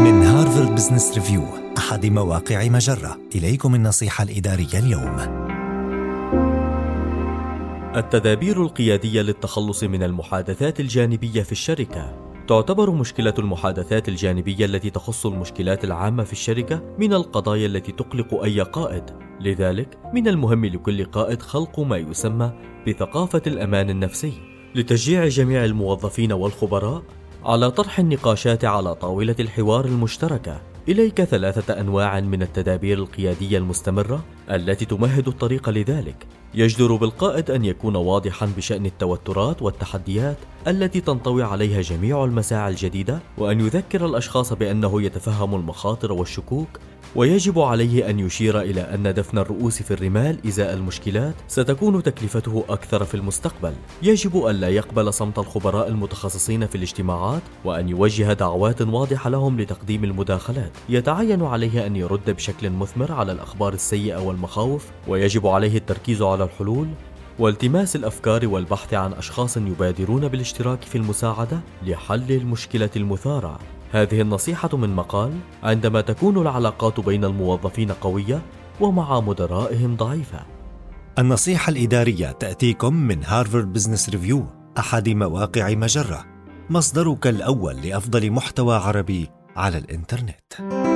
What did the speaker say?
من Harvard Business Review أحد مواقع مجرة. إليكم النصيحة الإدارية اليوم. التدابير القيادية للتخلص من المحادثات الجانبية في الشركة. تعتبر مشكلة المحادثات الجانبية التي تخص المشكلات العامة في الشركة من القضايا التي تقلق أي قائد، لذلك من المهم لكل قائد خلق ما يسمى بثقافة الأمان النفسي، لتشجيع جميع الموظفين والخبراء على طرح النقاشات على طاولة الحوار المشتركة. إليك ثلاثة أنواع من التدابير القيادية المستمرة التي تمهد الطريق لذلك. يجدر بالقائد أن يكون واضحا بشأن التوترات والتحديات التي تنطوي عليها جميع المساعي الجديدة وأن يذكر الأشخاص بأنه يتفهم المخاطر والشكوك ويجب عليه أن يشير إلى أن دفن الرؤوس في الرمال إزاء المشكلات ستكون تكلفته أكثر في المستقبل. يجب أن لا يقبل صمت الخبراء المتخصصين في الاجتماعات وأن يوجه دعوات واضحة لهم لتقديم المداخلات. يتعين عليه أن يرد بشكل مثمر على الأخبار السيئة والمخاوف ويجب عليه التركيز على الحلول والتماس الأفكار والبحث عن أشخاص يبادرون بالاشتراك في المساعدة لحل المشكلة المثارة. هذه النصيحة من مقال عندما تكون العلاقات بين الموظفين قوية ومع مدرائهم ضعيفة. النصيحة الإدارية تأتيكم من Harvard Business Review أحد مواقع مجرة. مصدرك الأول لأفضل محتوى عربي على الإنترنت.